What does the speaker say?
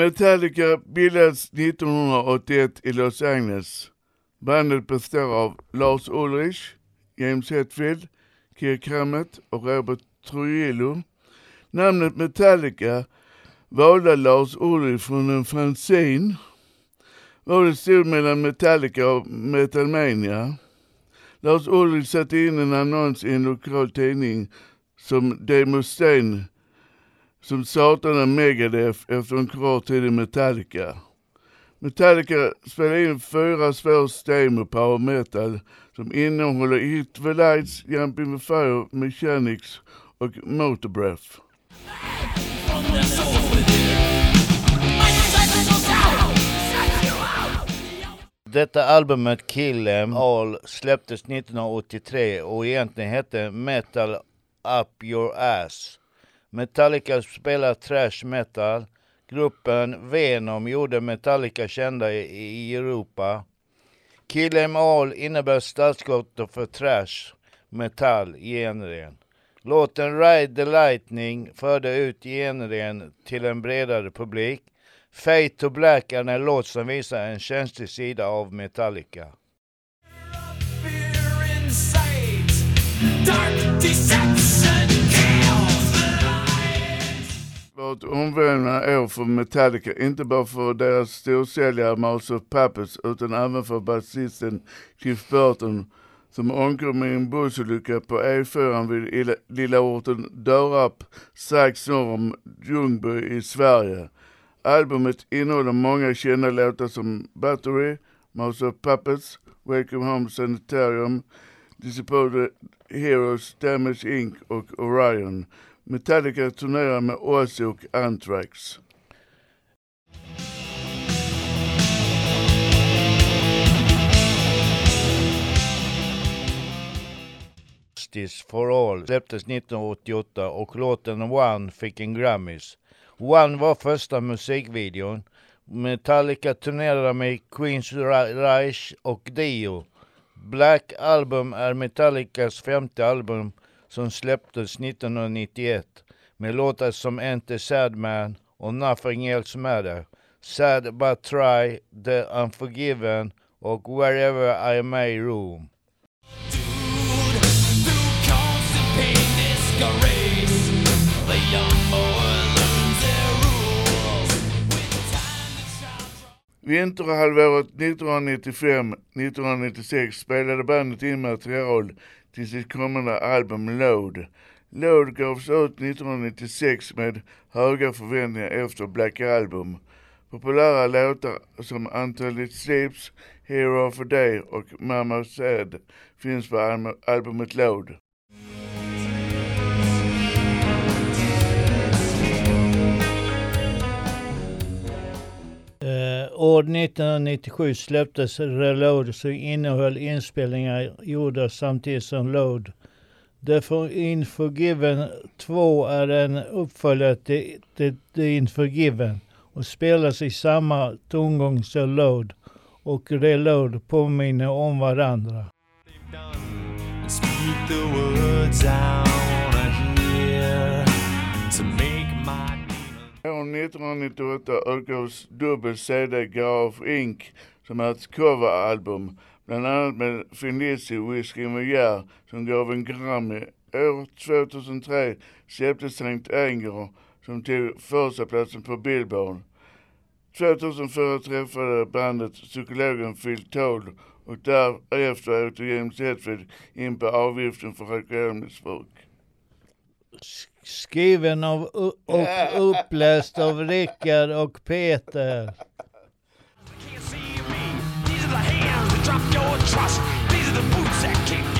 Metallica bildades 1981 i Los Angeles. Bandet består av Lars Ulrich, James Hetfield, Kirk Hammett och Robert Trujillo. Namnet Metallica valde Lars Ulrich från en fanzine. Valet stod mellan Metallica och Metalmania. Lars Ulrich satte in en annons i en lokal tidning som Demo Steen som startade Megadeth efter en kort tid i Metallica. Metallica spelade in fyra svårs med power metal som innehåller Hit the Lights, Jumping the Fire, Mechanics och Motorbreath. Detta albumet Kill Em All släpptes 1983 och egentligen hette Metal Up Your Ass. Metallica spelar thrash metal. Gruppen Venom gjorde Metallica kända i Europa. Kill Em All innebär startskottet för thrash metal-genren. Låten Ride the Lightning förde ut genren till en bredare publik. Fate to Black är en låt som visar en känslig sida av Metallica. Var ett omvälvande år för Metallica, inte bara för deras storsäljare Mouse of Puppets utan även för basisten Cliff Burton som omkom i en bussolycka på E4 vid lilla orten Dörrarp strax norr om Ljungby i Sverige. Albumet innehåller många kända låtar som Battery, Mouse of Puppets, Welcome Home Sanitarium, Disappointed Heroes, Damage Inc och Orion. Metallica turnerar med Ozzy och Anthrax. Justice for All släpptes 1988 och låten One fick en Grammys. One var första musikvideon. Metallica turnerade med Queens Reich och Dio. Black Album är Metallicas femte album som släpptes 1991 med låtar som Enter Sadman och Nothing Else Matter, Sad But Try, The Unforgiven och Wherever I May Roam. Vinterhalvåret 1995-1996 spelade bandet in material till sitt kommande album Load. Load gavs ut 1996 med höga förväntningar efter Black Album. Populära låtar som Until Sleeps, Hero of a Day och Mama Said finns på albumet Load. År 1997 släpptes Reload som innehöll inspelningar gjorda samtidigt som Load. The Unforgiven 2 är en uppföljare till The, The Unforgiven och spelas i samma tongång som Load och Reload påminner om varandra. Från 1998 utgavs dubbel CD Garage Inc. som är ett coveralbum, bland annat med Felici Whiskey Mojär som gav en Grammy. År 2003 släpptes Sankt Anger som tog första platsen på Billboard. 2004 träffade bandet psykologen Phil Toll och därefter åkte James Hetfield in på avgiften för alkoholmissbruk Skriven av och uppläst av Rickard och Peter. These are the boots that kick